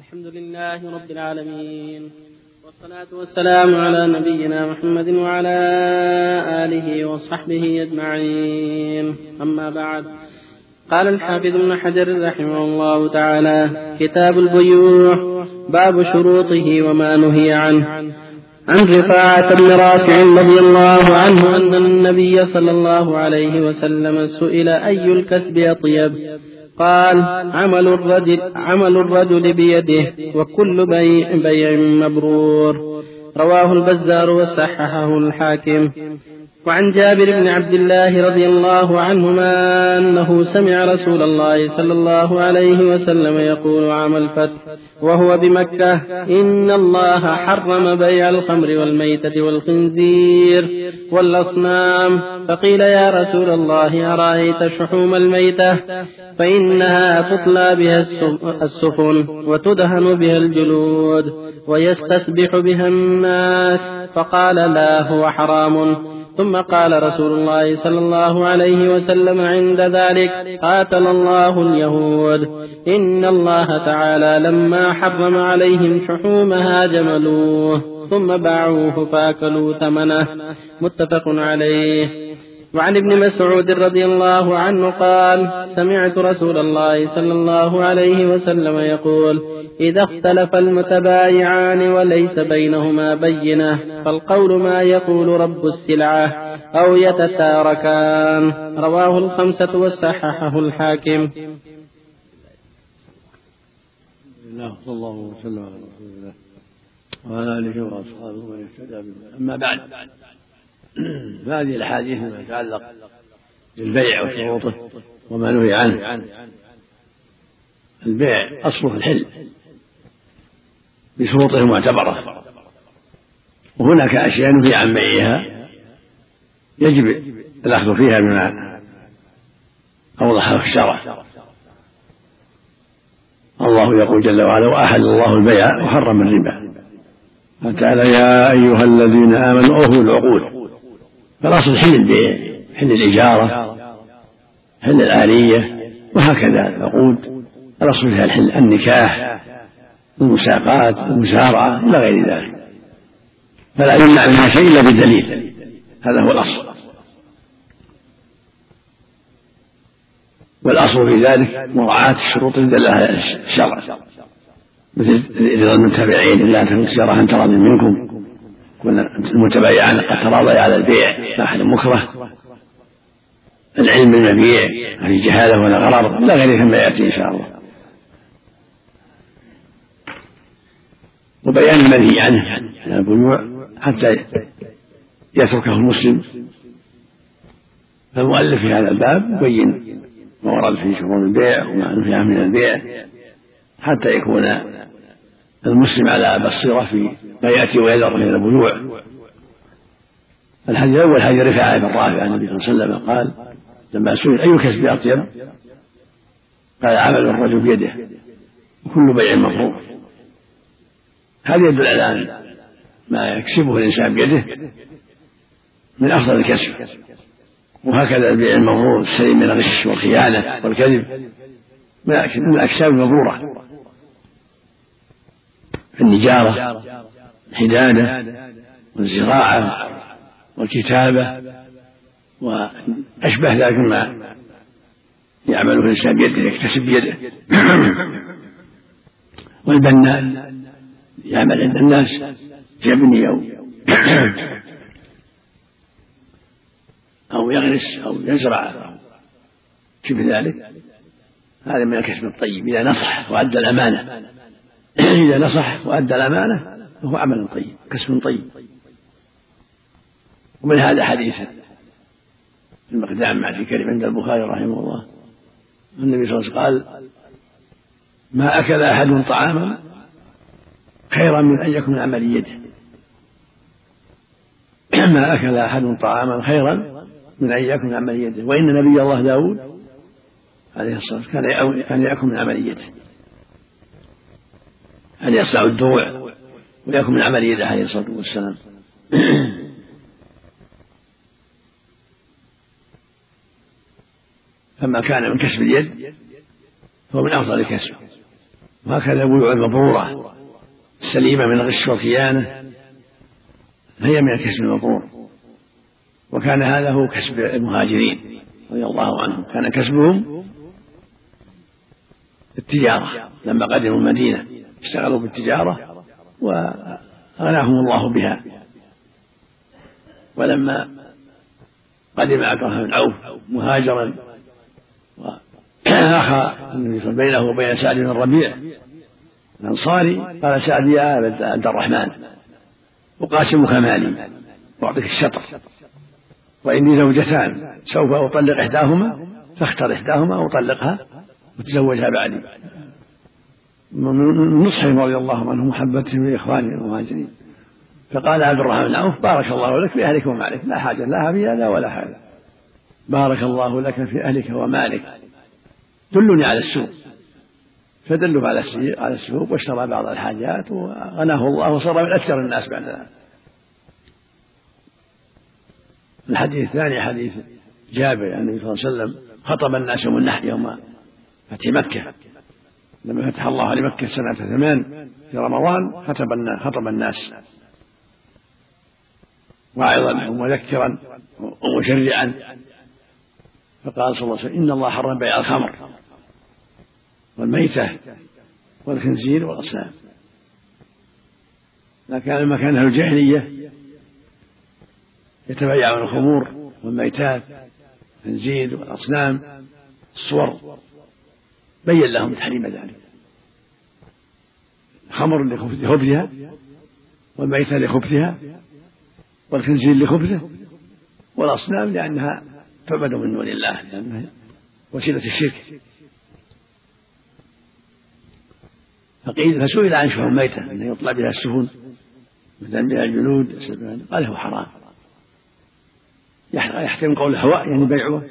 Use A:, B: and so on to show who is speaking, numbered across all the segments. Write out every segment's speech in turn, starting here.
A: الحمد لله رب العالمين. والصلاة والسلام على نبينا محمد وعلى آله وصحبه أجمعين. أما بعد قال الحافظ ابن حجر رحمه الله تعالى كتاب البيوع باب شروطه وما نهي عنه. عن رفاعة بن رافع رضي الله عنه أن النبي صلى الله عليه وسلم سئل أي الكسب أطيب؟ قال عمل الرجل عمل الرجل بيده وكل بيع, بيع مبرور. رواه البزار وصححه الحاكم. وعن جابر بن عبد الله رضي الله عنهما أنه سمع رسول الله صلى الله عليه وسلم يقول عام الفتح وهو بمكة إن الله حرم بيع الخمر والميتة والخنزير والأصنام. فقيل يا رسول الله أرأيت شحوم الميتة؟ فإنها تطلى بها السفن وتدهن بها الجلود ويستسبح بها الناس. فقال لا هو حرام. ثم قال رسول الله صلى الله عليه وسلم عند ذلك قاتل الله اليهود. إن الله تعالى لما حرم عليهم شحومها جملوه ثم باعوه فأكلوا ثمنه. متفق عليه. وعن ابن مسعود رضي الله عنه قال سمعت رسول الله صلى الله عليه وسلم يقول إذا اختلف المتبايعان وليس بينهما بينة فالقول ما يقول رب السلعة أو يتتاركان. رواه الخمسة وصححه الحاكم.
B: الله صلى الله وسلم على رسول الله وعلى آله وأصحابه ومن اهتدى أما بعد فهذه الأحاديث فيما يتعلق بالبيع وشروطه وما نهي عنه. البيع أصله الحل. بشروطه المعتبرة. وهناك أشياء نهي عن بيعها. يجب الأخذ فيها بما أوضحه الشرع. الله يقول جل وعلا وأحل الله البيع وحرم الربا. قال تعالى يا أيها الذين آمنوا أوفوا العقول فالأصل حل البيع حل الإجارة حل الآلية وهكذا العقود. الأصل فيها الحل النكاح. المساقات المسارعة إلى غير ذلك. فلا يمنع منها شيء إلا بدليل هذا هو الأصل. والأصل في ذلك مراعاة الشروط التي دلها الشرع. مثل رضا المتابعين إلا أن تكون تجارة عن تراض منكم المتبايعان قد تراضيا على البيع لا أحد مكره. العلم بالمبيع في جهالة ولا غرر إلى غيره مما يأتي إن شاء الله. وبيان المنهي عنه. من البيوع حتى يتركه المسلم. فالمؤلف في هذا الباب يبين ما ورد في شؤون البيع وما نهي عنه من البيع حتى يكون المسلم على بصيرة في ما يأتي ويذر من البيوع الحديث الأول حديث رفاعة بن رافع عن النبي صلى الله عليه وسلم قال لما سئل أي كسب أطيب؟ قال عمل الرجل بيده. وكل بيع مبرور هذا يدل على أن ما يكسبه الإنسان بيده؟ من أفضل الكسب. وهكذا البيع المبرور السليم من الغش والخيانة والكذب. من الأكساب المبرورة النجارة الحدادة والزراعة والكتابة وأشبه ذلك مما يعمله الإنسان بيده يكتسب بيده. والبناء. يعمل عند الناس يبني أو أو يغرس أو يزرع. أو شبه ذلك. هذا من الكسب الطيب. إذا نصح وأدى الأمانة. إذا نصح وأدى الأمانة فهو عمل طيب كسب طيب. ومن هذا حديث المقدام مع الكريم عند البخاري رحمه الله. النبي صلى الله عليه وسلم قال ما أكل أحد طعاما خيرا من أن يكون عمل يده ما أكل أحد طعاما خيرا من أن يكون عمل يده وإن نبي الله داود عليه الصلاة والسلام كان يأكل من عمل يده أن يصنع الدروع ويكون من عمل يده عليه الصلاة والسلام؟ فما كان من كسب اليد فهو من أفضل الكسب. وهكذا البيوع المبرورة. السليمة من الغش والخيانة فهي من الكسب المبرور وكان هذا هو كسب المهاجرين رضي الله عنهم. كان كسبهم التجارة لما قدموا المدينة اشتغلوا بالتجارة وأغناهم الله بها. ولما قدم عبد بن عوف مهاجرا وأخى بينه وبين سعد بن الربيع الأنصاري قال سعد يا عبد الرحمن أقاسمك مالي أعطيك الشطر. وإني زوجتان سوف أطلق إحداهما فاختر إحداهما وطلقها وتزوجها بعدي. من نصحهم رضي الله عنهم محبتهم لإخوانهم المهاجرين فقال عبد الرحمن بن عوف بارك الله لك في أهلك ومالك لا حاجة لها في هذا ولا حاجة. بارك الله لك في أهلك ومالك. دلني على السوق فدلوا على على السوق واشترى بعض الحاجات وغناه الله وصار من أكثر الناس بعد ذلك. الحديث الثاني حديث جابر عن النبي صلى الله عليه وسلم خطب الناس يوم النحر يوم فتح مكة. لما فتح الله لمكة سنة ثمان في رمضان خطب خطب الناس. واعظا ومذكرا ومشرعا. فقال صلى الله عليه وسلم إن الله حرم بيع الخمر. والميتة والخنزير والأصنام. لما كان أهل الجاهلية يتبايعون الخمور والميتات الخنزير والأصنام الصور بين لهم تحريم ذلك. الخمر لخبثها والميتة لخبثها والخنزير لخبثه والأصنام لأنها تعبد من دون الله لأنها وسيلة الشرك. فقيل فسئل عن شحوم ميتة أنه يطلع بها السفن مثلا بها الجلود قال هو حرام. يحتمل قول الهواء يعني بيعه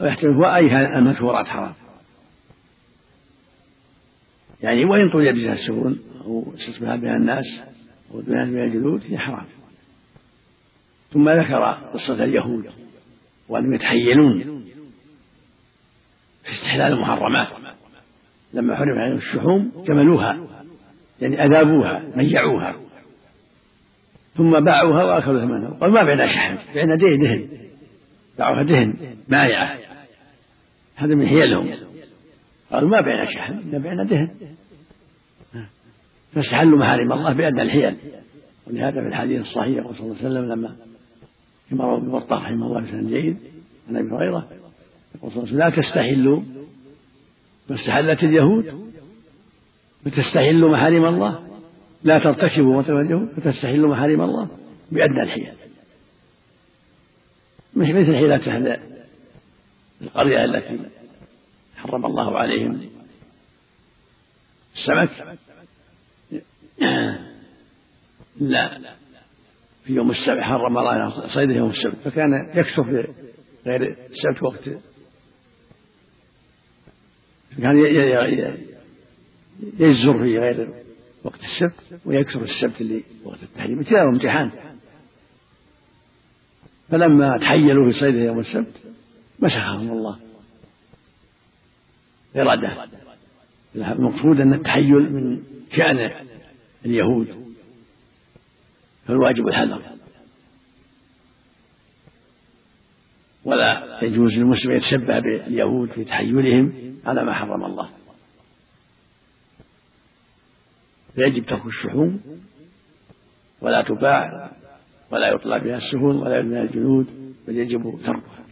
B: أو يحتمل هو أي المذكورات حرام. يعني وإن طوي بها السفن أو استثمر بها الناس أو بها الجلود هي حرام. ثم ذكر قصة اليهود وأنهم يتحيلون في استحلال المحرمات. لما حرم عليهم الشحوم جملوها يعني أذابوها ميعوها ثم باعوها وأكلوا ثمنها. قالوا ما بعنا شحم بعنا دهن دهن. باعوها دهن مايعة هذا من حيلهم. قالوا ما بعنا شحم بعنا دهن. فاستحلوا محارم الله بأدنى الحيل. ولهذا في الحديث الصحيح يقول صلى الله عليه وسلم لما كما روى ابن رحمه الله بسند جيد عن أبي هريرة يقول صلى الله عليه وسلم لا تستحلوا ما استحلت اليهود؟ فتستحلوا محارم الله؟ لا ترتكبوا مثل اليهود فتستحلوا محارم الله؟ بأدنى الحيل. مثل حيلة أهل القرية التي حرم الله عليهم. السمك؟ لا. في يوم السبت حرم الله صيده يوم السبت فكان يكثر في غير السبت وقت. كان يجزر في غير وقت السبت ويكثر السبت اللي وقت التحريم. ابتلاء وامتحان. فلما تحيلوا في صيده يوم السبت مسخهم الله. إرادة. المقصود أن التحيل من شأن اليهود. فالواجب الحذر. ولا يجوز للمسلم يتشبه باليهود في تحيلهم على ما حرم الله. فيجب ترك الشحوم ولا تباع ولا يطلع بها السفن ولا يبنى الجنود بل يجب تركها.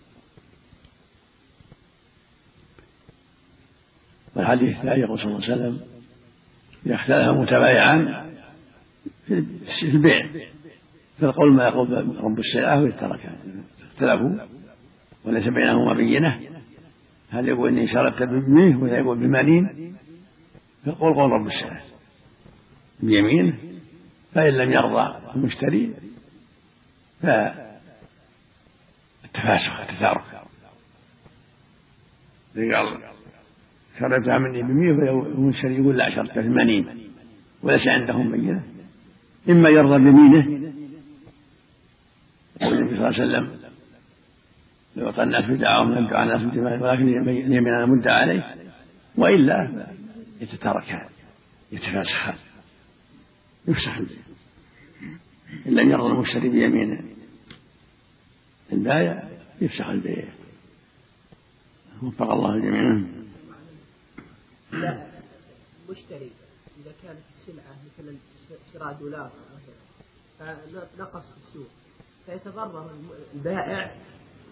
B: والحديث الثاني يقول صلى الله عليه وسلم إذا اختلف متبايعان في البيع. فالقول ما يقول رب السلعة ويتركها. اختلفوا. وليس بينهما بينة. هل يقول إني شربت بميه ولا يقول بمالين فالقول قول رب السلعة بيمينه. فإن لم يرضى المشتري فالتفاسخ التثارك قال شربتها مني بمية والمشتري يقول لا شربتها بثمانين وليس عندهم بينة. إما يرضى بيمينه يقول النبي صلى الله عليه وسلم يعطى الناس بدعاهم يدعو الناس بدعاهم ولكن اليمين أنا مدعى عليه وإلا يتتاركان يتفاسخان يفسخ إن لم يرضى المشتري بيمين البايع يفسخ البيع. وفق الله الجميع.
C: لا المشتري إذا كانت السلعة مثلا شراء دولار فنقص في السوق. فيتضرر البائع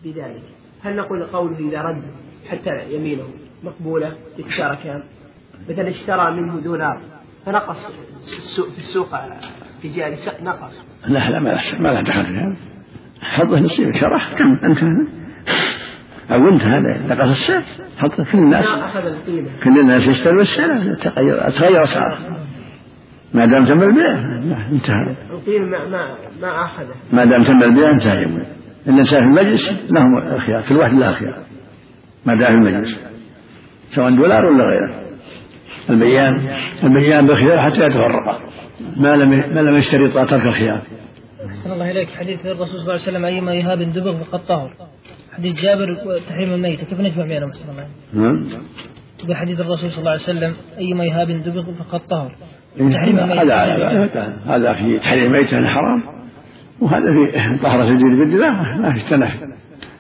C: بذلك. هل نقول قوله إذا رد حتى يمينه مقبولة يتشاركان مثلا اشترى منه دولار فنقص في السوق في جهة نقص.
B: لا لا ما ما له دخل في هذا. حظه نصيب شرح كم أنت أو أنت هذا نقص السعر حط كل الناس. كل الناس يشتروا السعر تغير تغير اسعاره ما دام تم البيع انتهى.
C: القيمة ما ما ما أخذه.
B: ما دام تم البيع انتهى يومه الانسان في المجلس لهم الخيار كل واحد له خيار ما دام في المجلس سواء دولار ولا غيره البيان البيان بالخيار حتى يتفرقا ما لم ما لم يشترط ترك الخيار.
D: أحسن الله إليك حديث الرسول صلى الله عليه وسلم أيما إيهاب دبغ فقد طهر. حديث جابر وتحريم الميتة كيف نجمع بينهم أحسن الله
B: نعم.
D: بحديث الرسول صلى الله عليه وسلم أيما إيهاب دبغ فقد طهر.
B: إيه، تحريم الميتة هذا هذا في تحريم الميتة حرام وهذا في طهرة الجلد بالدماء ما في تنافي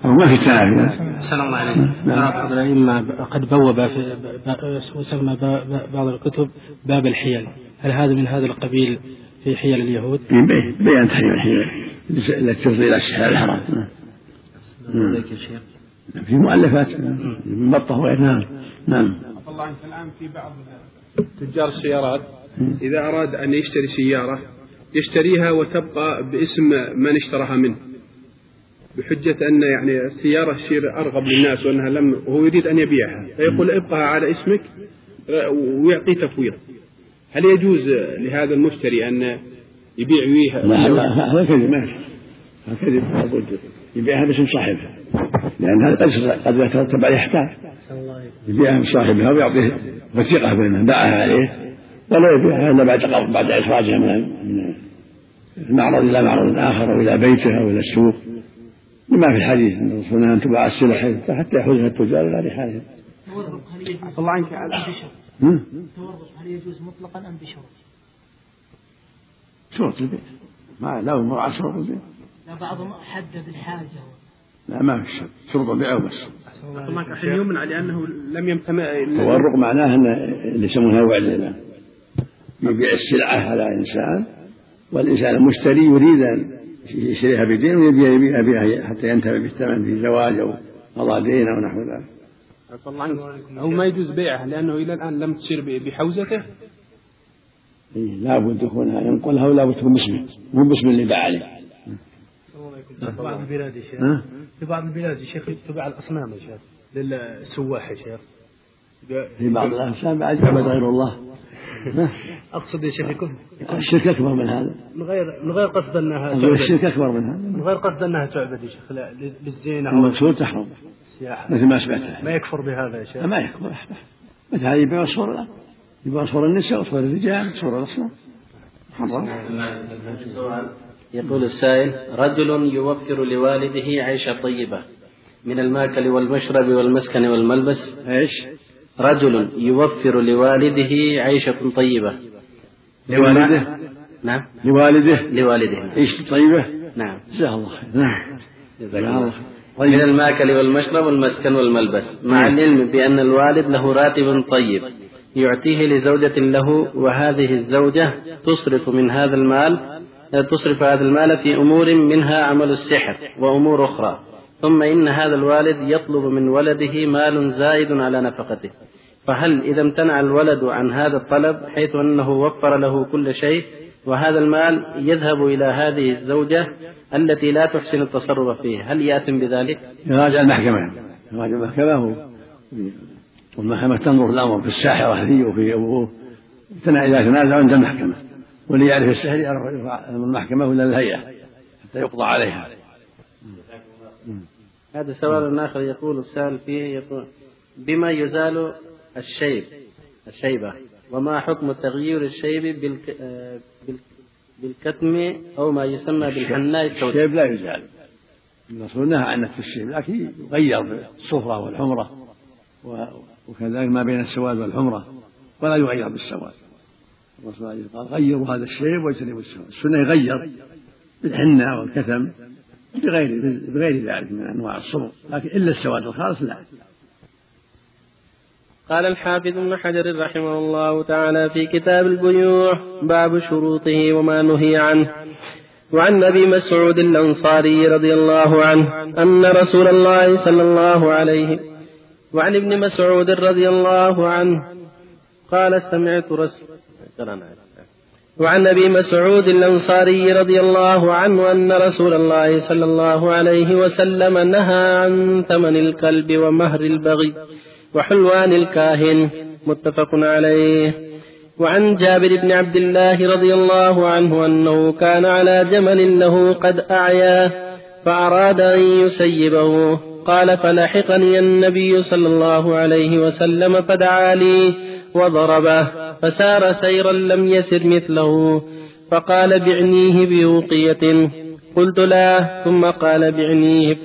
B: أو ما في تنافي
A: أحسن الله عليك بعض الأئمة قد بوب في وسمى بعض الكتب باب الحيل. هل هذا من هذا القبيل في حيل اليهود؟
B: بيان تحريم الحيل. التي تفضي إلى الشهر الحرام. نعم. في مؤلفات. ابن بطة وغيرها نعم. نعم.
E: الله عنك الآن في بعض تجار السيارات. إذا أراد أن يشتري سيارة يشتريها وتبقى باسم من اشتراها منه بحجة أن يعني السيارة تصير أرغب للناس وأنها لم وهو يريد أن يبيعها فيقول ابقها على اسمك ويعطي تفويض. هل يجوز لهذا المشتري أن يبيع ويها؟
B: لا هذا كذب. ما هذا كذب. يبيعها باسم صاحبها. لأن هذا قد قد يترتب عليه أحكام. يبيعها بصاحبها ويعطيه وثيقة بينهم باعها عليه. ولا يبيعها إلا بعد بعد إخراجها من المعرض إلى معرض آخر أو إلى بيته أو إلى السوق. لما في الحديث أن الرسول أن تباع السلع فحتى يحوزها التجار إلى رحالهم.
C: الله عنك على التورط هل يجوز مطلقا أم بشروط؟
B: شروط البيع. ما لا مراعاة شروط البيع.
C: لا بعضهم حدد الحاجة
B: لا ما في شرط. شروط البيع وبس
E: الله عشان يمنع لأنه لم يمتنع
B: التورق معناه أن اللي يسمونها وعد يبيع السلعة على إنسان والإنسان المشتري يريد أن يشتريها بدين ويبيع يبيعها حتى ينتهي بالثمن في زواج أو قضاء دين أو نحو ذلك.
E: أو ما يجوز بيعه لأنه إلى الآن لم تصير بحوزته؟
B: إيه لابد يكون ينقلها ولا بد تكون باسمه مو باسم اللي باع عليه.
F: في بعض البلاد يا شيخ. في بعض البلاد يا شيخ تباع الأصنام يا شيخ للسواح يا شيخ.
B: في بعض الأنسان بعد يعبد غير الله.
F: أقصد يا شيخ يكون
B: الشرك أكبر من هذا.
F: من غير من غير قصد أنها
B: تعبد. الشرك أكبر من هذا.
F: من غير قصد أنها تعبد يا شيخ للزينة
B: المقصود تحرم. مثل ما سمعت
F: ما يكفر بهذا يا شيخ.
B: ما يكفر. مثل هذه يبيع صور يبيع صور النساء وصور الرجال صور الاصنام حرام.
A: يقول السائل رجل يوفر لوالده عيشة طيبة من الماكل والمشرب والمسكن والملبس.
B: إيش؟
A: رجل يوفر لوالده عيشة طيبة.
B: لوالده؟
A: نعم.
B: لوالده؟
A: لوالده.
B: عيشة طيبة؟
A: نعم.
B: جزاه الله نعم.
A: جزاك الله من الماكل والمشرب والمسكن والملبس. مع العلم بأن الوالد له راتب طيب يعطيه لزوجة له وهذه الزوجة تصرف من هذا المال تصرف هذا المال في أمور منها عمل السحر وأمور أخرى. ثم إن هذا الوالد يطلب من ولده مال زائد على نفقته. فهل إذا امتنع الولد عن هذا الطلب حيث أنه وفر له كل شيء وهذا المال يذهب إلى هذه الزوجة التي لا تحسن التصرف فيه هل يأتم بذلك؟
B: يراجع المحكمة. يراجع المحكمة والمحكمة تنظر الأمر في الساحرة هذه وفي أبوه. إذا تنازع عند المحكمة. واللي يعرف السحر يرفع المحكمة ولا الهيئة حتى يقضى عليها.
A: هذا سؤال آخر يقول السائل فيه يقول بم يزال الشيب الشيبة وما حكم تغيير الشيب بالك... بالكتم أو ما يسمى بالحناء السوداء
B: الشيب لا يزال. الرسول نهى عن نتف الشيب لكن يغير بالصفرة والحمرة وكذلك ما بين السواد والحمرة ولا يغير بالسواد. الرسول عليه قال غيروا هذا الشيب واجتنبوا السواد. السنة يغير بالحنة والكتم بغير بغير ذلك من أنواع الصبغ لكن إلا السواد الخالص لا.
A: قال الحافظ ابن حجر رحمه الله تعالى في كتاب البيوع باب شروطه وما نهي عنه. وعن أبي مسعود الأنصاري رضي الله عنه أن رسول الله صلى الله عليه وعن ابن مسعود رضي الله عنه قال سمعت رسول وعن أبي مسعود الأنصاري رضي الله عنه أن رسول الله صلى الله عليه وسلم نهى عن ثمن الكلب ومهر البغي وحلوان الكاهن متفق عليه. وعن جابر بن عبد الله رضي الله عنه أنه كان على جمل له قد اعياه فأراد أن يسيبه. قال فلحقني النبي صلى الله عليه وسلم فدعا لي وضربه فسار سيرا لم يسر مثله. فقال بعنيه بوقية. قلت لا ثم قال بعنيه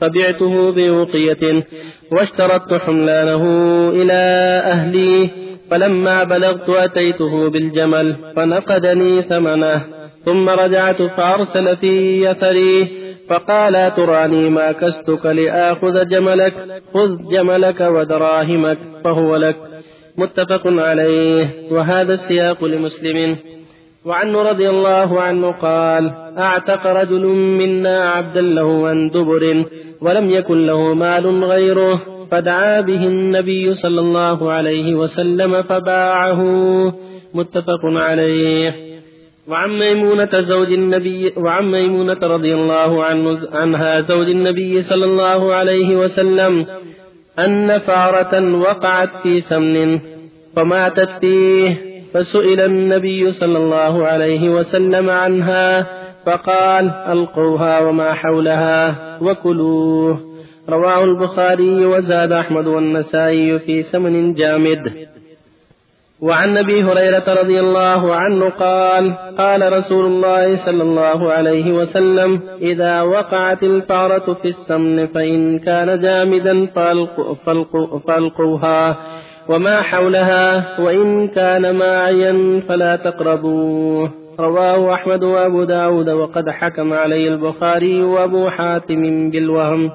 A: فبعته بوقية. واشترطت حملانه إلى أهلي. فلما بلغت أتيته بالجمل فنقدني ثمنه. ثم رجعت فأرسل في يثري فقال تراني ما كستك لآخذ جملك؟ خذ جملك ودراهمك فهو لك. متفق عليه. وهذا السياق لمسلم. وعنه رضي الله عنه قال أعتق رجل منا عبدا له عن دبر ولم يكن له مال غيره فدعا به النبي صلى الله عليه وسلم فباعه. متفق عليه. وعن ميمونة زوج النبي وعن ميمونة رضي الله عنه عنها زوج النبي صلى الله عليه وسلم أن فارة وقعت في سمن فماتت فيه فسئل النبي صلى الله عليه وسلم عنها فقال ألقوها وما حولها وكلوه. رواه البخاري وزاد أحمد والنسائي في سمن جامد. وعن أبي هريرة رضي الله عنه قال قال رسول الله صلى الله عليه وسلم إذا وقعت الفأرة في السمن فإن كان جامدا فالقوها وما حولها وإن كان ماعيا فلا تقربوه. رواه أحمد وأبو داود وقد حكم عليه البخاري وأبو حاتم بالوهم.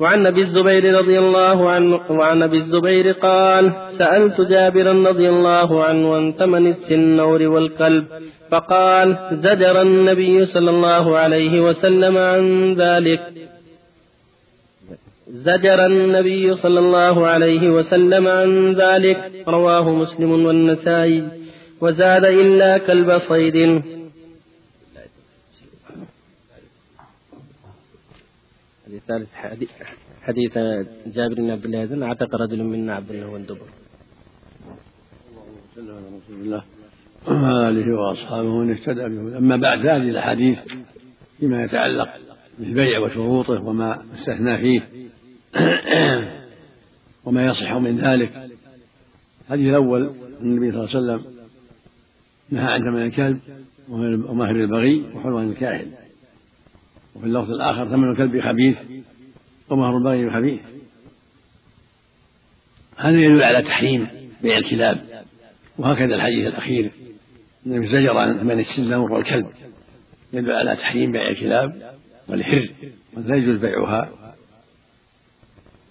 A: وعن أبي الزبير رضي الله عنه وعن أبي الزبير قال سألت جابرا رضي الله عنه عن ثمن السنور والكلب فقال زجر النبي صلى الله عليه وسلم عن ذلك. زجر النبي صلى الله عليه وسلم عن ذلك. رواه مسلم والنسائي. وزاد إلا كلب صيد. الثالث حديث جابر بن عبد الله أعتق رجل منا عبد الله والدبر.
B: صل على رسول الله وعلى آله وأصحابه ومن اهتدى به. أما بعد هذه الأحاديث فيما يتعلق بالبيع وشروطه وما استثنى فيه وما يصح من ذلك. الحديث الأول النبي صلى الله عليه وسلم نهى عن ثمن الكلب ومهر البغي وحلوان الكاهن. وفي اللفظ الآخر ثمن الكلب خبيث ومهر البغي خبيث. هذا يدل على تحريم بيع الكلاب. وهكذا الحديث الأخير. النبي زجر عن ثمن السنور والكلب يدل على تحريم بيع الكلاب والحر ولا يجوز بيعها.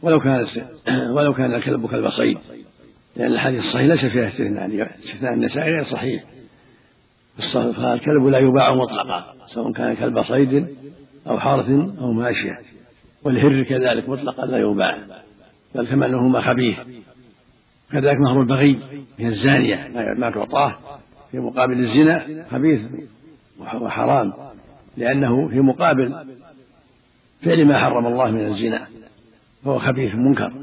B: ولو كان ولو كان الكلب كلب صيد لأن الحديث الصحيح ليس فيها استثناء. استثناء النسائي غير صحيح. فالكلب لا يباع مطلقا سواء كان كلب صيد أو حرث أو ماشية. والهر كذلك مطلقا لا يباع بل ثمنهما خبيث. كذلك مهر البغي هي الزانية ما تعطاه في مقابل الزنا خبيث وحرام لأنه في مقابل فعل ما حرم الله من الزنا فهو خبيث منكر.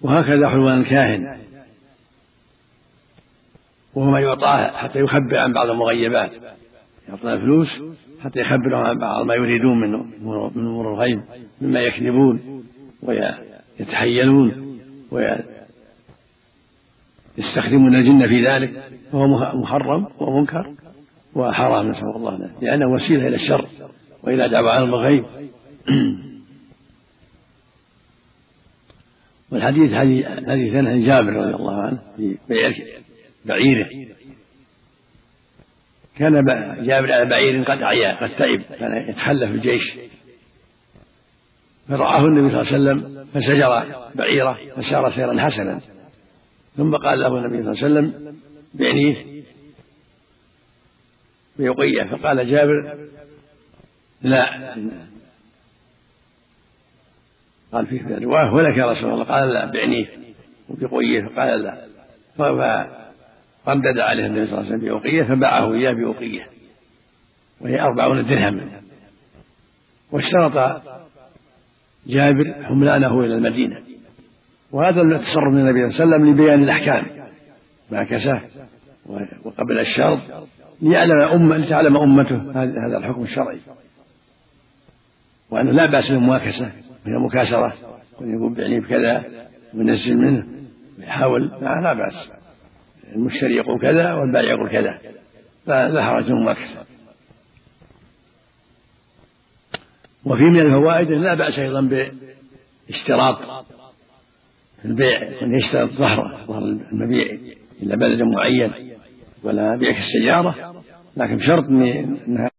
B: وهكذا حلوان الكاهن وهو ما يعطاه حتى يخبر عن بعض المغيبات. يعطى فلوس حتى يخبرهم عن بعض ما يريدون منه من أمور الغيب مما يكذبون ويتحيلون ويستخدمون الجن في ذلك فهو محرم ومنكر وحرام نسأل الله لأنه وسيلة إلى الشر وإلى دعوة علم الغيب. والحديث حديث عن جابر رضي الله عنه في بيع بعيره. كان جابر على بعير قد عيا قد تعب كان يتحلى في الجيش. فرآه النبي صلى الله عليه وسلم فسجر بعيره فسار سيرا حسنا. ثم قال له النبي صلى الله عليه وسلم بعنيه. بيقية فقال جابر لا. قال فيه في ولك يا رسول الله. قال لا بعنيه. وبقية فقال لا. فردد عليه النبي صلى الله عليه وسلم بأوقية فباعه إياه بأوقية. وهي أربعون درهما. واشترط جابر حملانه إلى المدينة. وهذا التصرف من النبي صلى الله عليه وسلم لبيان الأحكام. مع كساه وقبل الشرط ليعلم أمة لتعلم أمته هذا الحكم الشرعي. وأنه لا بأس بالمواكسة من المكاسرة يقول بعني بكذا وينزل منه ويحاول لا بأس. المشتري يقول كذا والبائع يقول كذا. لا حرج في المواكسة وفي من الفوائد لا بأس أيضا باشتراط في البيع أن يشترط ظهره ظهر المبيع إلى بلد معين ولا بيع السيارة لكن بشرط أنها